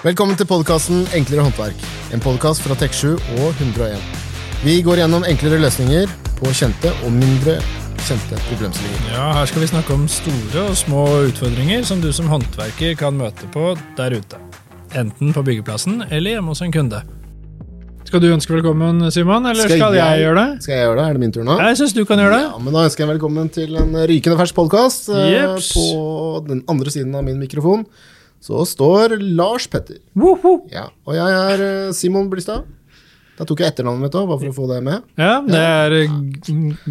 Velkommen til podkasten Enklere håndverk. En podkast fra Tek7 og 101. Vi går gjennom enklere løsninger på kjente og mindre kjente problemstillinger. Ja, Her skal vi snakke om store og små utfordringer som du som håndverker kan møte på der ute. Enten på byggeplassen eller hjemme hos en kunde. Skal du ønske velkommen, Simon, eller skal, jeg, gjøre det? Skal jeg gjøre det? Er det min tur nå? Jeg syns du kan gjøre det. Ja, men Da ønsker jeg velkommen til en rykende fersk podkast. På den andre siden av min mikrofon så står Lars Petter. Woho! Ja, Og jeg er eh, Simon Blystad. Da tok jeg etternavnet mitt òg, bare for å få det med. Ja, det er eh,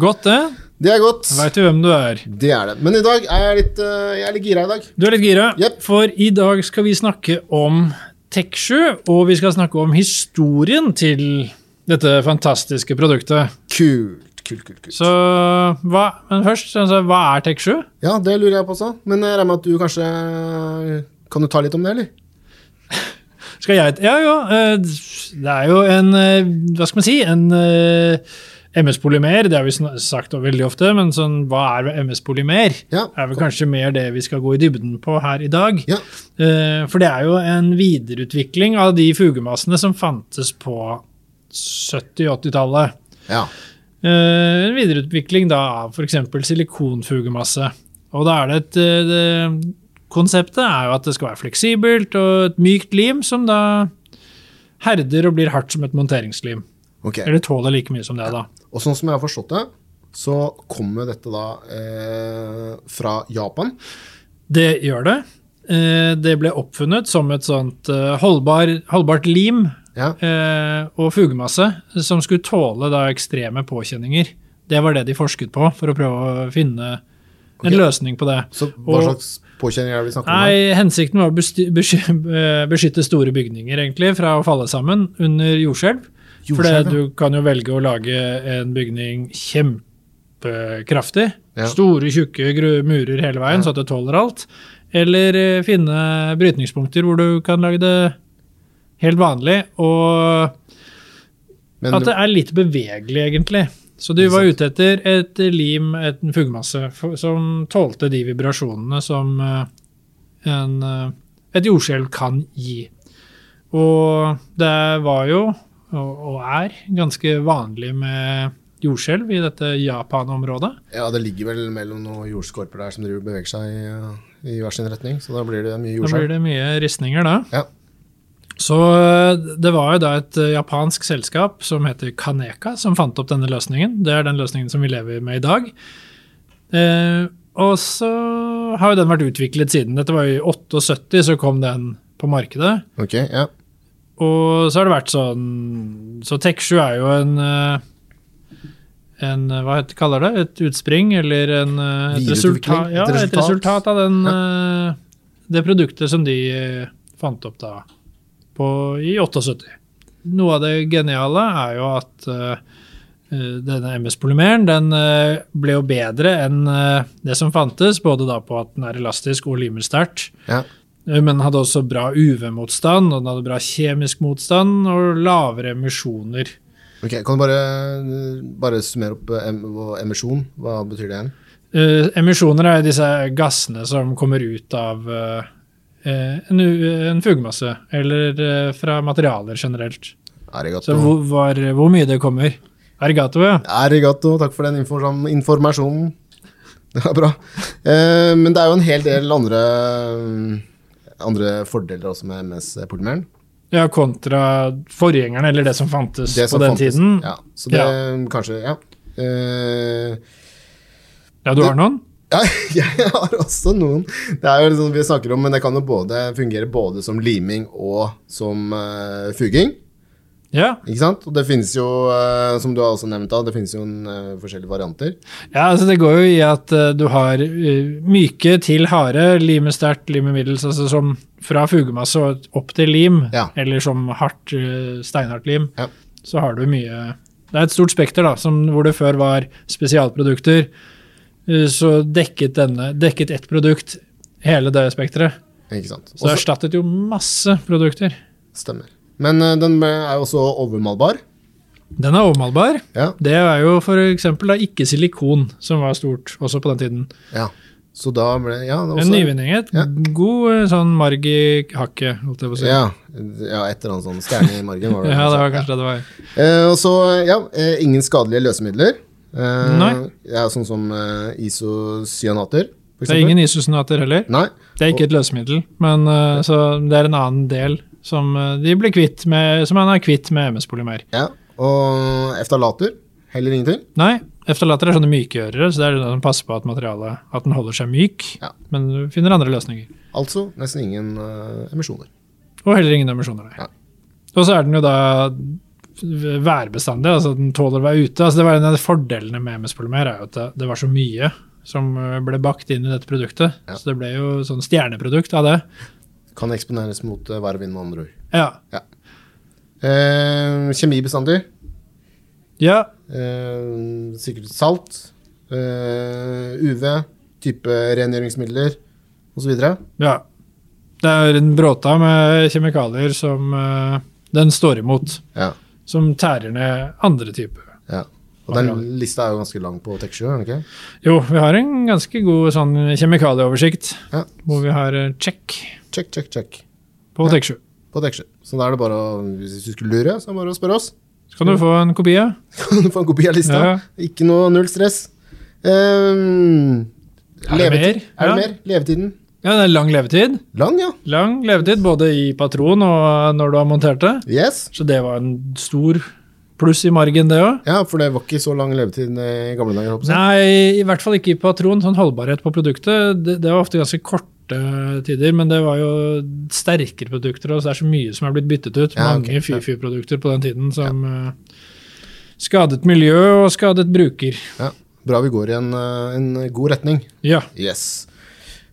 godt, det. Det er godt. Veit du hvem du er? Det er det. Men i dag er jeg litt, eh, jeg er litt gira i dag. Du er litt gira, Jepp. for i dag skal vi snakke om Tek7, og vi skal snakke om historien til dette fantastiske produktet. Kult, kult, kult. kult. Så hva, men først, altså, hva er Tek7? Ja, det lurer jeg på også. Men jeg regner med at du kanskje Kan du ta litt om det, eller? Skal jeg Ja, jo. eh, Det er jo en eh, Hva skal man si? En eh, MS-polymer, det har vi sagt veldig ofte, men sånn, hva er MS-polymer? Ja. er vel kanskje mer det vi skal gå i dybden på her i dag. Ja. For det er jo en videreutvikling av de fugemassene som fantes på 70-80-tallet. ja. En videreutvikling da av f.eks. silikonfugemasse. Og da er det et det, Konseptet er jo at det skal være fleksibelt og et mykt lim som da herder og blir hardt som et monteringslim. Okay. Eller tåler like mye som det, da. Og sånn som jeg har forstått det, så kommer dette da eh, fra Japan. Det gjør det. Eh, Det ble oppfunnet som et sånt eh, holdbar, holdbart lim Ja. eh, og fugemasse som skulle tåle da ekstreme påkjenninger. Det var det de forsket på, for å prøve å finne en løsning på det. Så hva Og- slags påkjenninger er det vi snakker om? Nei, Hensikten var å eh, beskytte store bygninger egentlig fra å falle sammen under jordskjelv. For du kan jo velge å lage en bygning kjempekraftig. Ja. Store, tjukke murer hele veien, så at det tåler alt. Eller eh, finne brytningspunkter hvor du kan lage det helt vanlig, og Men, at det er litt bevegelig, egentlig. Så du var ute etter et lim, et fugemasse, som tålte de vibrasjonene som eh, en, eh, et jordskjelv kan gi. Og det var jo, og, er, ganske vanlig med jordskjelv i dette Japan-området. ja, det ligger vel mellom noen jordskorper der som driver beveger seg i, i hver sin retning, så da blir det mye jordskjelv. Da blir det mye ristninger da. Ja. Så eh, det var jo da et eh, japansk selskap som heter Kaneka, som fant opp denne løsningen. Det er den løsningen som vi lever med i dag. Eh, og så har jo den vært utviklet siden. Dette var jo i 78, så kom den på markedet. Ok, ja. Og så har det vært sånn Så Tech7 er jo en eh, en, hva heter, kaller det? Et utspring, eller en, et, resultat, ja, et resultat. av den, ja. det produktet som de fant opp da på, i 78. Noe av det geniale er jo at eh, eh, denne MS-polymeren den eh, ble jo bedre enn det som fantes, både da på at den er elastisk og limer sterkt. ja. Men den hadde også bra UV-motstand, og den hadde bra kjemisk motstand og lavere emisjoner. Ok, Kan du bare, bare summere opp em emisjon? Hva betyr det igjen? Uh, emisjoner er disse gassene som kommer ut av eh, en, u- en fugemasse, eller eh, fra materialer generelt. Arigato. Så hvor, var, hvor mye det kommer. Arigato, ja. Arigato, takk for den informasjonen. Det var bra. Eh, men det er jo en hel del andre, andre fordeler også med MS-polymeren. Ja, kontra forgjengeren, eller det som fantes Det på den fantes. tiden. Ja, så det kanskje Ja. Eh, Ja, du har noen? Ja, jeg har også noen. Det er jo liksom vi snakker om, men det kan jo både fungere både som liming og som uh, fuging. Ja. Ikke sant? Og det finnes jo, uh, som du har også nevnt, da, det finnes jo en, uh, forskjellige varianter. Ja, altså Det går jo i at du har myke til harde, lime sterkt, lime middels, altså som fra fugemasse opp til lim, Ja. eller som hardt, steinhardt lim, Ja. så har du mye Det er et stort spekter, da, som, hvor det før var spesialprodukter. Eh, Så dekket, denne, dekket ett produkt hele det spekteret. Ikke sant? Så det erstattet jo masse produkter. stemmer. Men uh, den er jo også overmalbar. Den er overmalbar. Ja. Det er jo f.eks. ikke silikon, som var stort også på den tiden. ja. Så da ble Ja, det også, En nyvinning. Ja. god eh, sånn marg i hakket, holdt jeg på å si. ja, ja, et eller annet sånn stjerne i margen var det. Ja, det var Ja. kanskje det det var. Uh, og så, ja, uh, ingen skadelige løsemidler. Eh, Nei. Ja, sånn som uh, isocyanater, Det er ingen isocyanater heller. Nei. Det er ikke et løsemiddel, men uh, så det er en annen del som uh, de blir kvitt med, som man er kvitt med MS-polymer. Ja, og eftalater, heller ingenting. Nei, eftalater er sånne mykgjørere, så det er det som passer på at materialet at den holder seg myk. Ja. Men du finner andre løsninger. Altså nesten ingen eh, emisjoner. Og heller ingen emisjoner. nei. Ja. Og så er den jo da værbestandig, altså den tåler å være ute. Altså det var En av de fordelene med MS-polymer er jo at det, det var så mye som eh, ble bakt inn i dette produktet. Ja. Så det ble jo sånn stjerneprodukt av det. Kan eksponeres mot eh, vær og vind, med andre ord. Ja. Eh, kjemibestandig. ja. Eh, sikkert salt. Eh, UV. Type rengjøringsmidler osv. Ja. Det er en bråta med kjemikalier som eh, den står imot, Ja. Som tærer ned andre typer. ja. Og den lista er jo ganske lang på Tech7, er den ikke? Jo, vi har en ganske god sånn kjemikalieoversikt, Ja. hvor vi har eh, check Check, check, check. på Ja. Tech7. På Tech7. Så da er det bare å, hvis du skulle lure, så er det bare å spørre oss. Så kan du få en kopi av. Kan du få en kopi av lista? Ja. Ikke noe null stress. Um, Er det mer? Er det mer? Levetiden? Ja, det er lang levetid. Lang, ja. Lang levetid, både i patron og når du har montert det. Yes. Så det var en stor pluss i margen, det òg. Ja, for det var ikke så lang levetid i gamle dager. håper jeg. Nei, i hvert fall ikke i patron. Sånn holdbarhet på produktet, det, det var ofte ganske korte tider, men det var jo sterkere produkter, og så er det så mye som er blitt byttet ut. Ja, Mange okay. Fy-Fy-produkter på den tiden som eh, skadet miljø og skadet bruker. Ja. Bra vi går i en, eh, en god retning. Ja. Yes.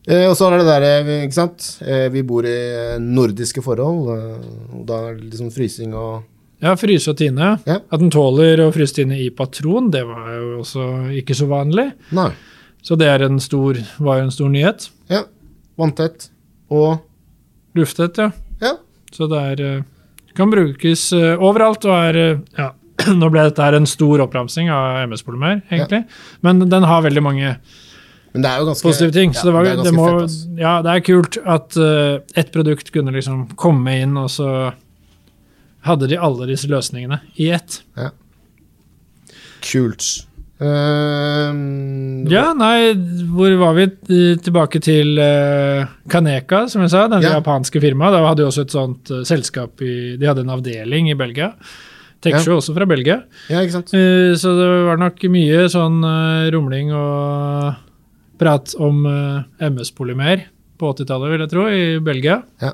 Eh, og så er det der, eh, ikke sant. Eh, vi bor i nordiske forhold, og da er det liksom frysing og ja, fryse og tine. Ja. At den tåler å fryse tine i patron, det var jo også ikke så vanlig. Nei. Så det er en stor, var jo en stor nyhet. Ja. Vanntett. Og Lufttett, ja. ja. Så det er, kan brukes overalt og er ja, Nå ble dette her en stor oppramsing av MS-polymer, egentlig. Men den har veldig mange Men det er jo ganske positive ting. Ja, så det, var, det det, må, fett, ja, det er kult at uh, ett produkt kunne liksom komme inn, og så hadde de alle disse løsningene i ett. Ja. Kult. Ehm, Ja, nei, hvor var vi? Eh, Tilbake til uh, Kaneka, som jeg sa. Den Ja. japanske firmaet. Da hadde jo også et sånt uh, selskap i De hadde en avdeling i Belgia. Texture også fra Belgia. ja. Eh, så det var nok mye sånn eh, rumling og prat om eh, MS-polymer på 80-tallet, vil jeg tro, i Belgia. Ja.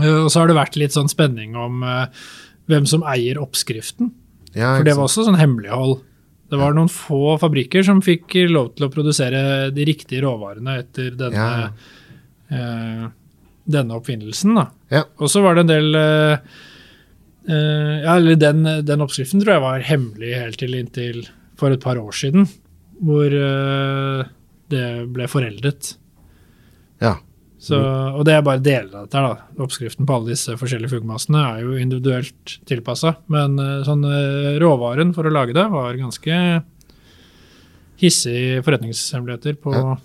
Eh, og så har det vært litt sånn spenning om eh, hvem som eier oppskriften. Ja, For det var også sånn hemmelighold. Det var noen få fabrikker som fikk lov til å produsere de riktige råvarene etter denne, Ja. eh, denne oppfinnelsen. Ja. Og så var det en del eh, Ja, eller den, den oppskriften tror jeg var hemmelig helt til inntil for et par år siden, hvor eh, det ble foreldet. Ja. Så, og det er bare deler av dette. her da. Oppskriften på alle disse forskjellige fuggmassene er jo individuelt tilpassa, men eh, sånn, eh, råvaren for å lage det var ganske hissige forretningshemmeligheter på Ja.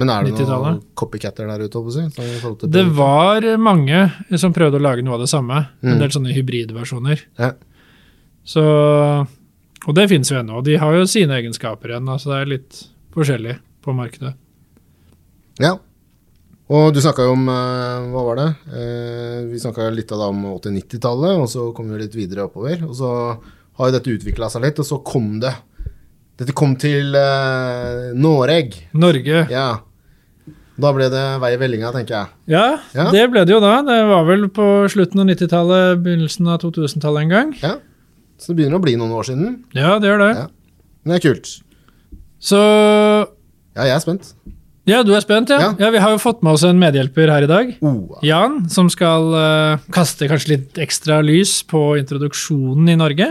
Men er det noen copycatter der ute? Si, Det var mange som prøvde å lage noe av det samme. En Mm. del sånne hybridversjoner. Ja. Så, og det finnes jo ennå. De har jo sine egenskaper igjen, altså det er litt forskjellig på markedet. Ja. Og du snakka jo om eh, Hva var det? Eh, vi snakka litt av det om 80-90-tallet, og så kom vi litt videre oppover. Og så har jo dette utvikla seg litt, og så kom det. Dette kom til uh, Noreg. Norge Ja. Da ble det vei i vellinga, tenker jeg. Ja, Ja. det ble det jo da. Det var vel på slutten av 90-tallet, begynnelsen av 2000-tallet en gang. Ja. Så det begynner å bli noen år siden. Ja, det gjør det. Ja. Men det er kult. Så Ja, jeg er spent. Ja, du er spent, ja. Ja. ja. Vi har jo fått med oss en medhjelper her i dag. Oh. Jan, som skal uh, kaste kanskje litt ekstra lys på introduksjonen i Norge.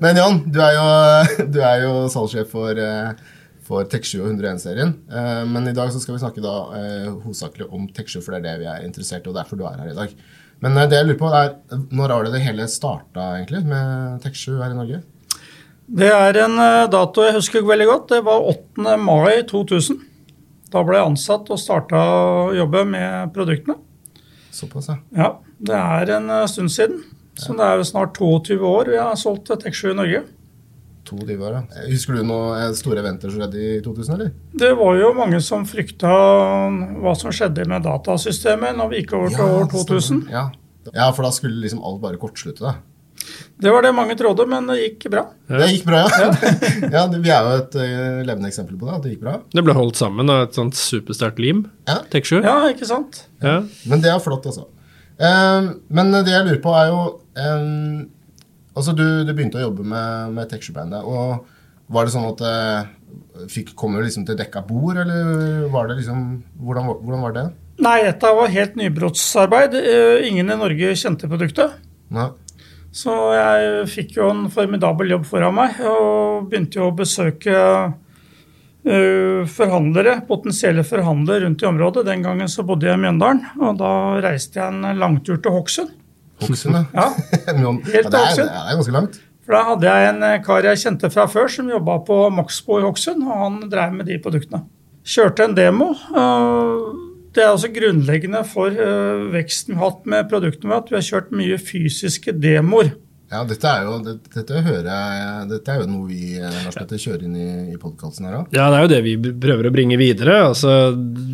Men Jan, du er jo, du er jo salgssjef for, uh, for Tech7 og 101-serien. Uh, Men i dag så skal vi snakke da eh, hovedsakelig om Tech7, for det er det vi er interessert i, og derfor du er her i dag. Men eh, det jeg lurer på, er når har det det hele starta, egentlig, med Tech7 her i Norge? Det er en eh, dato jeg husker veldig godt. Det var 8. mai 2000. Da ble jeg ansatt og starta å jobbe med produktene. Såpass, ja. Ja, Det er en eh, stund siden. Så det er jo snart 22 år vi har solgt Tek7 i Norge. 22 år, ja. Husker du noen store eventer som skjedde i 2000, eller? Det var jo mange som frykta hva som skjedde med datasystemet når vi gikk over til år 2000. Ja. ja, for da skulle liksom alt bare kortslutte, da. Det var det mange trodde, men det gikk bra. Det gikk bra, ja. ja vi er jo et uh, levende eksempel på det, at det gikk bra. Det ble holdt sammen av et sånt supersterkt lim. Ja. Tek7. Ja, ikke sant? Ja. Men det er flott, altså. Um, men det jeg lurer på, er jo um, Altså, du, du, begynte å jobbe med, med Texture-bandet. og Var det sånn at det fikk, kom du liksom til dekka bord, eller var det liksom Hvordan, hvordan var det? Nei, dette var helt nybrottsarbeid. Ingen i Norge kjente produktet. Nei. Så jeg fikk jo en formidabel jobb foran meg, og begynte jo å besøke uh, forhandlere, potensielle forhandlere rundt i området. Den gangen så bodde jeg i Mjøndalen, og da reiste jeg en langtur til Hokksund. Hokksund, ja. Helt ja, det, er, det er ganske langt. For Da hadde jeg en eh, kar jeg kjente fra før, som jobba på Maxbo i Hokksund, og han drev med de produktene. Kjørte en demo. Det er også grunnleggende for uh, veksten vi har hatt med produktene våre, at vi har kjørt mye fysiske demoer. Ja, dette er jo, dette, dette hører jeg, dette er jo noe vi eh, Lars Petter, kjører inn i, i podkasten her òg. Ja, det er jo det vi prøver å bringe videre. Altså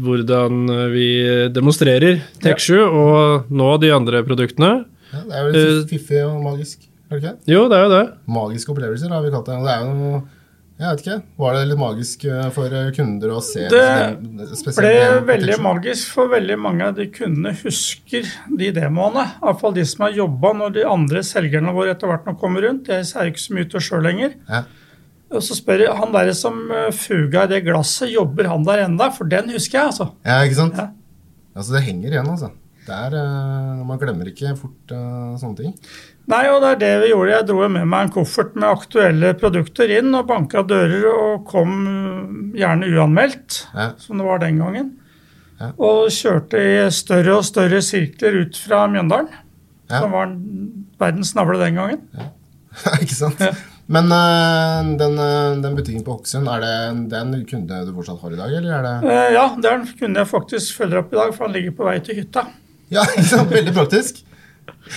hvordan vi demonstrerer Tek7 og nå de andre produktene. Ja, det er jo fiffig og magisk. Er det ikke? Jo, det er jo det. Magiske opplevelser har vi kalt det. Og det er jo noe jeg vet ikke. Var det litt magisk eh, for eh, kunder å se? Det ble veldig magisk, for veldig mange av de kundene husker de demoene. Iallfall de som har jobba når de andre selgerne våre etter hvert nå kommer rundt. Jeg ser ikke så mye ute sjøl lenger. Ja. Og så spør jeg han der som eh, fuga i det glasset, jobber han der enda? For den husker jeg, altså. Ja, ikke sant? Ja. Altså, det henger igjen, altså. Der, man glemmer ikke fort uh, sånne ting. Nei, og det er det vi gjorde. Jeg dro med meg en koffert med aktuelle produkter inn og banka dører og kom gjerne uanmeldt, ja. som det var den gangen. Ja. Og kjørte i større og større sirkler ut fra Mjøndalen, ja. som var verdens navle den gangen. ikke sant? Men den, den, butikken på Hokksund, er det den kunde du fortsatt har i dag, eller er det Ja, den kunne jeg faktisk følge opp i dag, for han ligger på vei til hytta. Ja, sant? Veldig praktisk.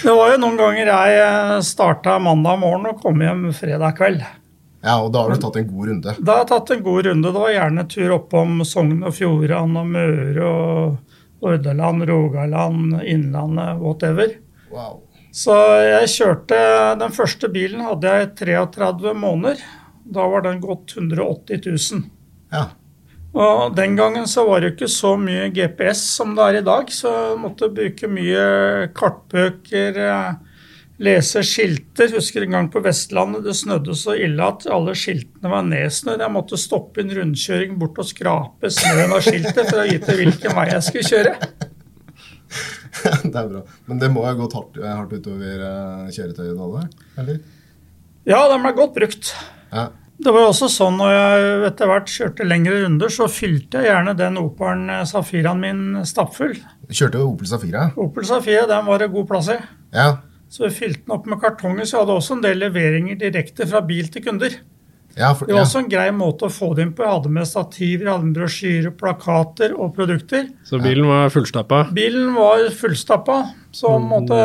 Det var jo noen ganger jeg starta mandag morgen og kom hjem fredag kveld. Ja, Og da har du tatt en god runde? Da har jeg tatt en god runde. Det var gjerne tur oppom Sogn og Fjordane og Møre og Ordaland, Rogaland, Innlandet, whatever. Wow. Så jeg kjørte Den første bilen hadde jeg i 33 måneder. Da var den gått 180 000. Ja. Og Den gangen så var det ikke så mye GPS som det er i dag, så måtte bruke mye kartbøker, lese skilter. Husker en gang på Vestlandet det snødde så ille at alle skiltene var nedsnødd. Jeg måtte stoppe en rundkjøring bort og skrape snøen av skiltet for å vite hvilken vei jeg skulle kjøre. det er bra. Men det må ha gått hardt, hardt utover kjøretøyet da, eller? Ja, de ble godt brukt. Ja. Det var også sånn når jeg etter hvert kjørte lengre runder, så fylte jeg gjerne den Opelen Safiraen min stappfull. Kjørte Opel Safira? Opel Safira, den var det god plass i. Ja. Så vi fylte den opp med kartonger, så jeg hadde også en del leveringer direkte fra bil til kunder. Ja, for, det var også en grei måte å få det inn på. Jeg hadde med stativer, jeg hadde med brosjyrer, plakater og produkter. Så bilen var fullstappa? Bilen var fullstappa. Så måtte,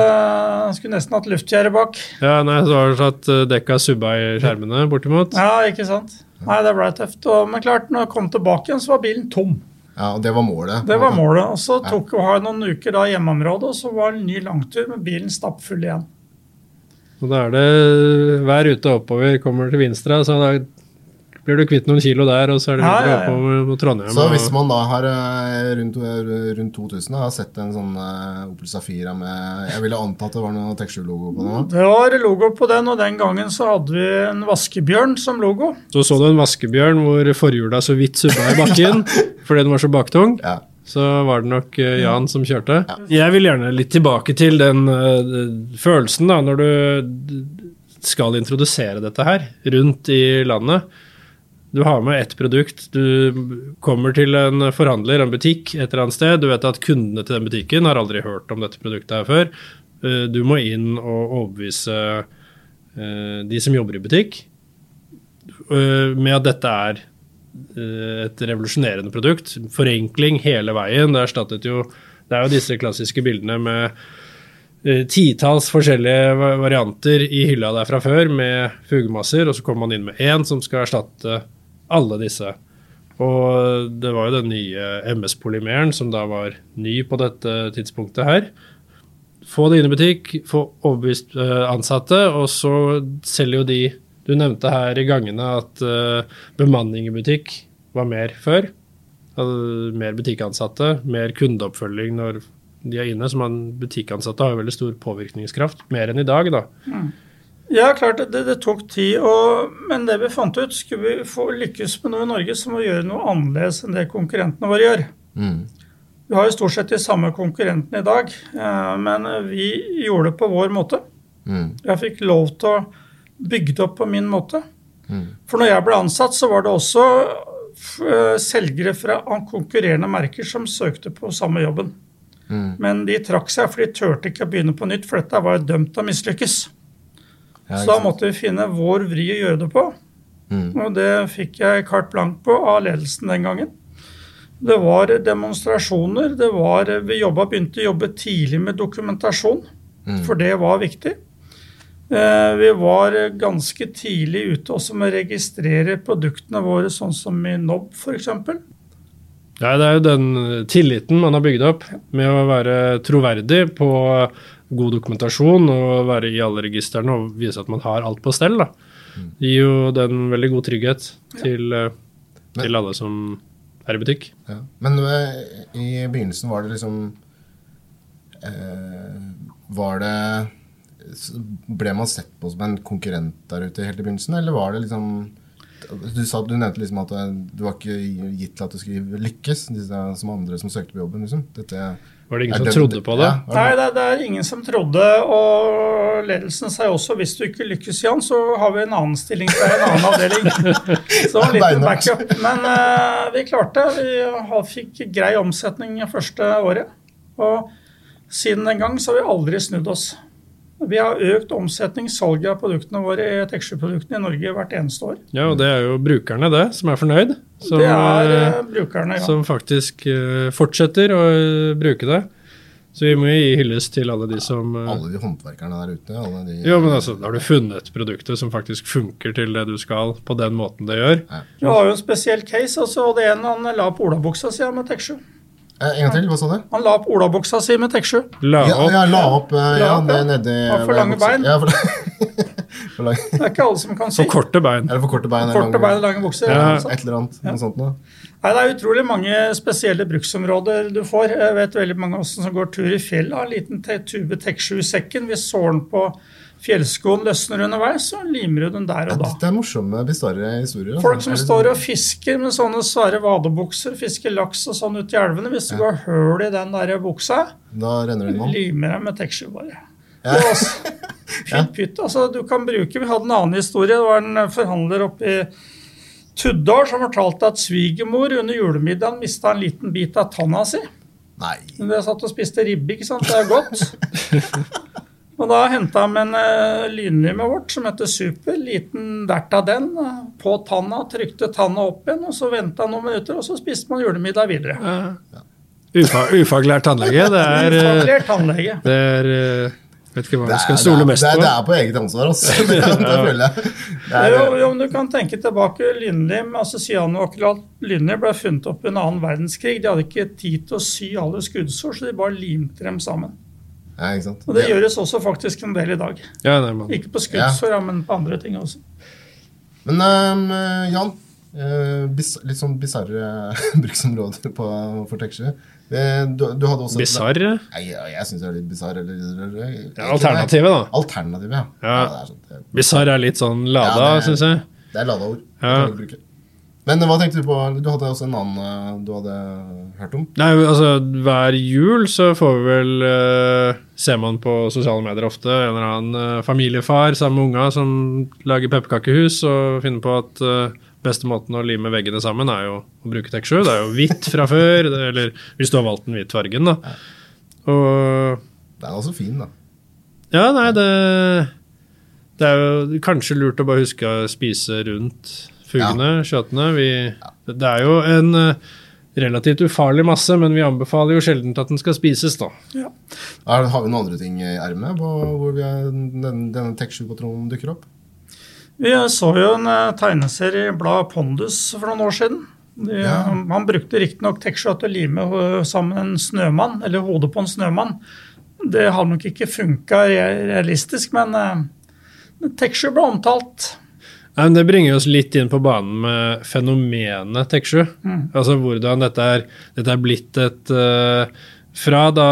skulle nesten hatt luftgjerde bak. Ja, nei, Så var det sånn at dekka subba i skjermene bortimot? Ja, ikke sant. Nei, det ble tøft. Og, men klart, når jeg kom tilbake igjen, så var bilen tom. Ja, og Det var målet? Det var målet. Og så tok vi noen uker da hjemmeområdet, og så var det en ny langtur med bilen stappfull igjen. Og da er det hver rute oppover kommer til Vinstra, så da blir du kvitt noen kilo der, og så er det videre Ja, ja, ja. oppover mot Trondheim. Så hvis man da har eh, rundt, rundt 2000 har sett en sånn eh, Opel Safira med Jeg ville anta at det var noe Texture-logo på den? Det var logo på den, og den gangen så hadde vi en vaskebjørn som logo. Så så du en vaskebjørn hvor forhjula så vidt subba i bakken fordi den var så baktung. Ja. Så var det nok eh, Jan som kjørte. Jeg vil gjerne litt tilbake til den uh, følelsen da, når du skal introdusere dette her rundt i landet. Du har med ett produkt, du kommer til en forhandler, en butikk et eller annet sted. Du vet at kundene til den butikken har aldri hørt om dette produktet her før. Eh, Du må inn og overbevise eh, de som jobber i butikk, eh, med at dette er et revolusjonerende produkt. Forenkling hele veien. Det erstattet jo Det er jo disse klassiske bildene med eh, titalls forskjellige varianter i hylla der fra før med fugemasser, og så kommer man inn med én som skal erstatte alle disse. Og det var jo den nye MS-polymeren som da var ny på dette tidspunktet her. Få det inn i butikk, få overbevist eh, ansatte, og så selger jo de Du nevnte her i gangene at uh, bemanning i butikk var mer før. Altså, mer butikkansatte, mer kundeoppfølging når de er inne. Så man butikkansatte har jo veldig stor påvirkningskraft. Mer enn i dag, da. Ja, klart, det, det tok tid, og, men det vi fant ut, skulle vi få lykkes med noe i Norge, så må vi gjøre noe annerledes enn det konkurrentene våre gjør. Mm. Vi har jo stort sett de samme konkurrentene i dag, eh, men vi gjorde det på vår måte. Mm. Jeg fikk lov til å bygge det opp på min måte. Mm. For når jeg ble ansatt, så var det også eh, selgere fra konkurrerende merker som søkte på samme jobben. Mm. Men de trakk seg, for de turte ikke å begynne på nytt, for dette var jo dømt til å mislykkes. Ja, Så da måtte vi finne vår vri å gjøre det på. Mm. Og det fikk jeg carte blank på av ledelsen den gangen. Det var demonstrasjoner. det var, Vi jobba, begynte å jobbe tidlig med dokumentasjon, Mm. for det var viktig. Eh, Vi var ganske tidlig ute også med å registrere produktene våre, sånn som i NOB f.eks. Ja, det er jo den tilliten man har bygd opp med å være troverdig på god dokumentasjon og være i alle registrene og vise at man har alt på stell. da. Det gir jo den veldig god trygghet til, eh, til alle som er i butikk. Ja. Men eh, i begynnelsen var det liksom eh, Var det Ble man sett på som en konkurrent der ute helt i begynnelsen, eller var det liksom du, sa, du nevnte liksom at du var ikke gitt til at du skulle lykkes, disse som andre som søkte på jobben. liksom. Dette, Var det ingen som det- trodde på det? Ja, det? Nei, det, det er ingen som trodde, og ledelsen sa også hvis du ikke lykkes, Jan, så har vi en annen stilling fra en annen avdeling. Så en liten litt backup. Men uh, vi klarte. Vi fikk grei omsetning første året. Og siden den gang så har vi aldri snudd oss. Vi har økt omsetning, salget av produktene våre, Texture-produktene i Norge hvert eneste år. Ja, og det er jo brukerne, det, som er fornøyd. Som, det er eh, eh, brukerne, ja. som faktisk eh, fortsetter å bruke det. Så vi må jo gi hyllest til alle de som eh, Alle de håndverkerne der ute. Alle de, Jo, men altså, da har du funnet produktet som faktisk funker til det du skal, på den måten det gjør. Du har jo en spesiell case. altså, og det er en han la på olabuksa si med Texture. Eh, en gang til, hva sa du? Han la opp olabuksa si med Texture. La opp. ja, la opp. ja, La ja, opp, ja. er nedi Har for lange bein. Ja, for, for lang, Det er ikke alle som kan si. For korte bein. Eller for korte bein? for Korte lange- bein lange bukser. Ja. Et eller annet. Noe sånt noe. Nei, Det er utrolig mange spesielle bruksområder du får. Jeg vet veldig mange av oss som går tur i fjellet, har en liten tube Texture i sekken. Hvis sålen på fjellskoen løsner underveis, så limer du den der og da. dette er morsomme, bisarre historier. altså. Folk som står og fisker med sånne svære vadebukser, fisker laks og sånn ute i elvene. Hvis det går høl i den der buksa, Da renner det vann. limer jeg med Texture bare. Det var også- Pytt, pytt. Altså, du kan bruke Vi hadde en annen historie. Det var en forhandler oppe i Tuddal som fortalte at svigermor under julemiddagen mista en liten bit av tanna si. Nei. Men Jeg satt og spiste ribbe, ikke sant. Det er godt. Og da henta han en uh, lynlimet vårt som heter Super. Liten dert av den eh, på tanna. Trykte tanna opp igjen, og så venta noen minutter, og så spiste man julemiddag videre. Ufa, ufaglært tannlege, det er, eh, Ufaglært tannlege. det er eh, Vet ikke hva Det er, skal stole er, mest det, er, på. det er på eget ansvar, altså. Det, det føler jeg. Det er, Jo, jo, men du kan tenke tilbake Lynlim, altså cyanoakrylat lynlim ble funnet opp under annen verdenskrig. De hadde ikke tid til å sy alle skuddsår, så de bare limte dem sammen. ja, ikke sant? Og det gjøres også faktisk en del i dag. Ja, nei, man. Ikke på skuddsår, ja, men på andre ting også. Men um, Jan, øh, litt sånn bisarre bruksområder på, for Texture. Det- Du, du hadde også Bisarr. Jeg, jeg syns det er litt bisarr. alternativet, da. Alternativet, ja. Ja. ja sånn, Bisarr er litt sånn lada, Ja, syns jeg. det er lada ord. Ja. Men hva tenkte du på? Du hadde også en annen øh, du hadde hørt om? Nei, altså Hver jul så får vi vel uh, Ser man på sosiale medier ofte en eller annen uh, familiefar sammen med unga som lager pepperkakehus og finner på at eh, beste måten å lime veggene sammen er jo å bruke texture. Det er jo hvitt fra før, det, eller hvis du har valgt den hvitfargen, da. Og Den er også fin, da. ja, nei, det Det er jo kanskje lurt å bare huske å spise rundt Fugene, kjøttene. Vi, det er jo en eh, relativt ufarlig masse, men vi anbefaler jo sjelden at den skal spises, da. Ja. har vi noen andre ting i ermet hvor vi er, den, denne Tek7-patronen dukker opp? Vi så jo en eh, tegneserie i bladet Pondus for noen år siden. De, Ja. Han brukte riktignok Tek7 til å lime ho- sammen en snømann, eller hodet på en snømann. Det har nok ikke funka realistisk, men uh, Tek7 ble omtalt. Nei, men Det bringer oss litt inn på banen med fenomenet Tek7. Altså hvordan dette er, dette er blitt et uh, Fra da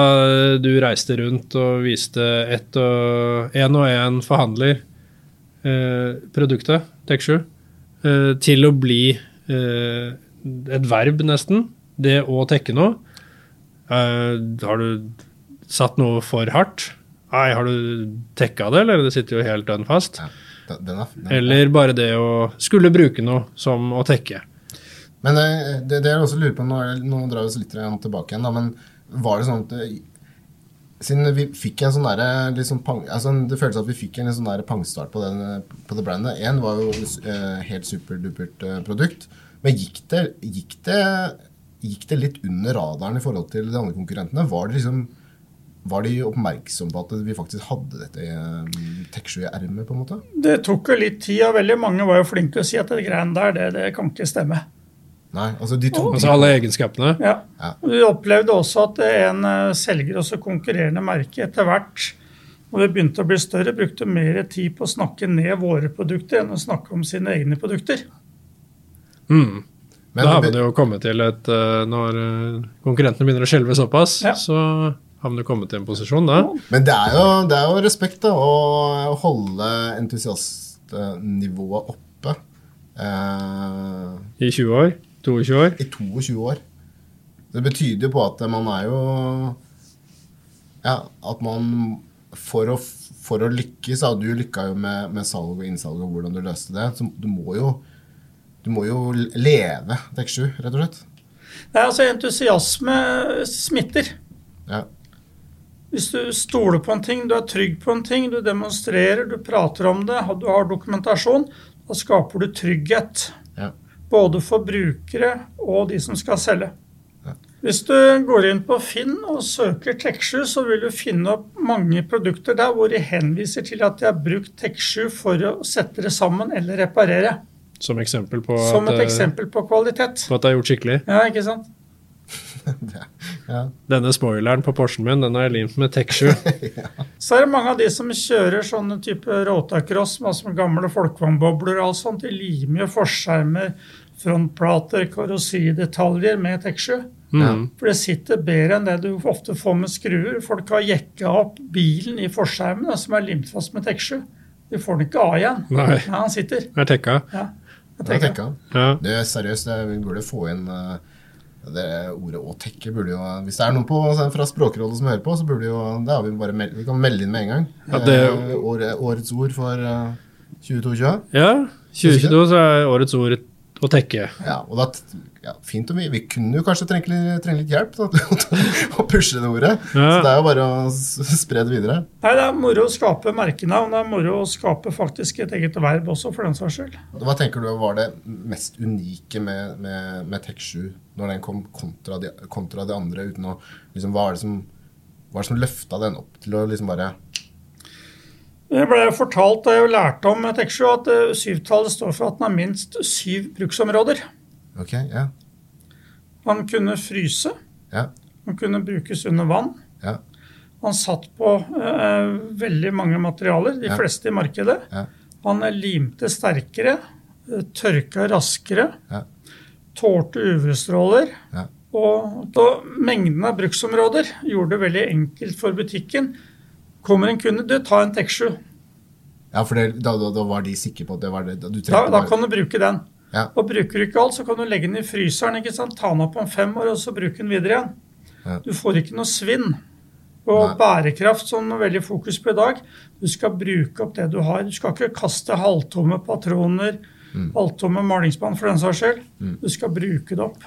du reiste rundt og viste ett og én og én forhandler eh, produktet, Tek7, eh, til å bli eh, et verb, nesten. Det å tekke noe. Eh, har du satt noe for hardt? Nei, har du tekka det, eller? Det sitter jo helt dønn fast. Ja, den, den er, Eller bare det å skulle bruke noe som å tekke. Men det, det, det jeg også lurer på, nå, er nå drar vi oss litt tilbake igjen, da, men var det sånn at siden vi fikk en sånn derre sånn altså Det føles at vi fikk en sånn derre pangstart på, på det brandet. Én var jo eh, helt superdupert eh, produkt. Men gikk det, gikk, det, gikk det litt under radaren i forhold til de andre konkurrentene? Var liksom var de oppmerksomme på at vi faktisk hadde dette i um, Tek7 i ermet? på en måte? Det tok jo litt tid, og veldig mange var jo flinke til å si at det greiene der, det, det kan ikke stemme. Nei, altså de to... Altså alle egenskapene. Ja. Ja. Vi opplevde også at en eh, selger også konkurrerende merke etter hvert, når vi begynte å bli større, brukte mer tid på å snakke ned våre produkter enn å snakke om sine egne produkter. Mm. Men da har man jo kommet til et eh, Når eh, konkurrentene begynner å skjelve såpass, Ja. så har man jo kommet til en posisjon da. Men det er jo, det er jo respekt da, å holde entusiastnivået oppe eh, I 20 år. 22 år. i 22 år. Det betyr jo på at man er jo Ja, at man for å, for å lykkes Du lykka jo med, med salg og innsalg og hvordan du løste det. Så du må jo du må jo leve Dekk7, rett og slett. Nei, altså Entusiasme smitter. Ja. Hvis du stoler på en ting, du er trygg på en ting, du demonstrerer, du prater om det, du har dokumentasjon, da skaper du trygghet. Både for brukere og de som skal selge. Hvis du går inn på Finn og søker Tek7, så vil du finne opp mange produkter der hvor de henviser til at de har brukt Tek7 for å sette det sammen eller reparere. Som eksempel på, Som at, et eh, eksempel på kvalitet. på at det er gjort skikkelig. Ja, ikke sant? Ja. Denne spoileren på Porschen min, den er limt med Tek7. Så er det mange av de som kjører sånne type råtacross med som gamle folkevognbobler og alt sånt. De limer jo forskjermer, frontplater, karosseridetaljer med Tek7. Mm. For det sitter bedre enn det du ofte får med skruer. Folk har jekka opp bilen i forskjermen som er limt fast med Tek7. De får den ikke av igjen. Nei, Ja, han sitter. det er tekka. Ja, jeg Det er tenker. Ja. Det er seriøst, vi burde få inn eh, det ordet å tekke. Burde jo, hvis det er noen på, fra Språkrådet som hører på, så burde jo det har vi bare meld, vi kan melde inn med en gang. Ja, det- Eh, åre- årets ord for uh, 2022. ja, 2022 så er årets ord å tekke. Ja, og da, ja, fint om vi, vi kunne jo kanskje trenge litt, trenge litt hjelp til å pushe det ordet. Ja. Så det er jo bare å spre det videre. Nei, Det er moro å skape merkenavn. Det er moro å skape faktisk et eget verb også, for den saks skyld. Hva tenker du var det mest unike med, med, med Tek7 når den kom kontra de, kontra de andre? uten å, liksom, Hva er det som, hva er det som løfta den opp til å liksom bare Det ble fortalt da jeg lærte om Tek7 at eh, syvtallet står for at den har minst syv bruksområder. Ok, ja. Han kunne fryse, Ja. han kunne brukes under vann. Ja. Han satt på eh, veldig mange materialer, de Ja. fleste i markedet. Ja. Han limte sterkere, eh, tørka raskere, Ja. tålte UV-stråler. Ja. Og da, mengden av bruksområder gjorde det veldig enkelt for butikken. Kommer en kunde, du, ta en Tek7. Ja, for det, da, da, da var de sikre på at det var det. Da, du Da, da kan du bruke den. Ja. Og bruker du ikke alt, så kan du legge den i fryseren. ikke sant? Ta den opp om fem år, og så bruke den videre igjen. Ja. Du får ikke noe svinn. Og Nei. bærekraft, som er veldig fokus på i dag. Du skal bruke opp det du har. Du skal ikke kaste halvtomme patroner, Mm. halvtomme malingsspann for den saks skyld. Du skal bruke det opp.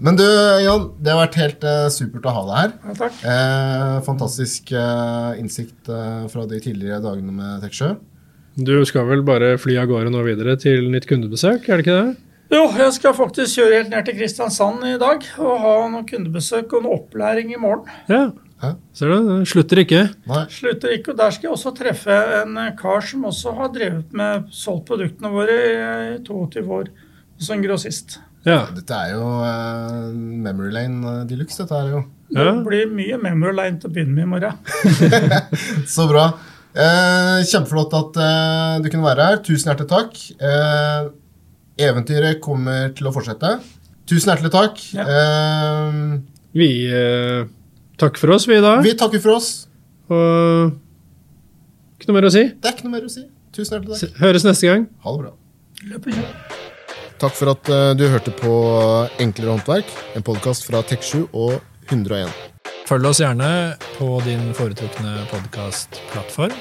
Men du, Jan, det har vært helt uh, supert å ha deg her. Ja, takk. Eh, fantastisk eh, innsikt eh, fra de tidligere dagene med Tek7. Du skal vel bare fly av gårde nå videre til nytt kundebesøk, er det ikke det? Jo, jeg skal faktisk kjøre helt ned til Kristiansand i dag og ha noen kundebesøk og noe opplæring i morgen. Ja. Hæ? Ser du, det slutter ikke. Nei. Slutter ikke, og Der skal jeg også treffe en eh, kar som også har drevet med solgt produktene våre i eh, 22 år, som grossist. Ja. Dette er jo uh, Memory Lane uh, de luxe, dette her jo. Det blir mye memory lane til å begynne med i morgen. Så bra. Uh, kjempeflott at uh, du kunne være her. Tusen hjertelig takk. Eh, eventyret kommer til å fortsette. Tusen hjertelig takk. Ja. Eh, Vi eh, takker for oss, vi da. vi takker for oss. Og ikke noe mer å si. Det er ikke noe mer å si. Tusen hjertelig takk. Høres neste gang. Ha det bra. Løp og kjør. Takk for at eh, du hørte på Enklere håndverk, en podkast fra Tek7 og 101. Følg oss gjerne på din foretrukne podkastplattform.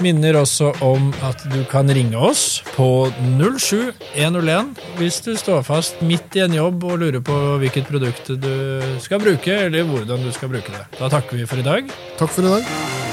Minner også om at du kan ringe oss på 07101 hvis du står fast midt i en jobb og lurer på hvilket produkt du skal bruke, eller hvordan du skal bruke det. Da takker vi for i dag. Takk for i dag.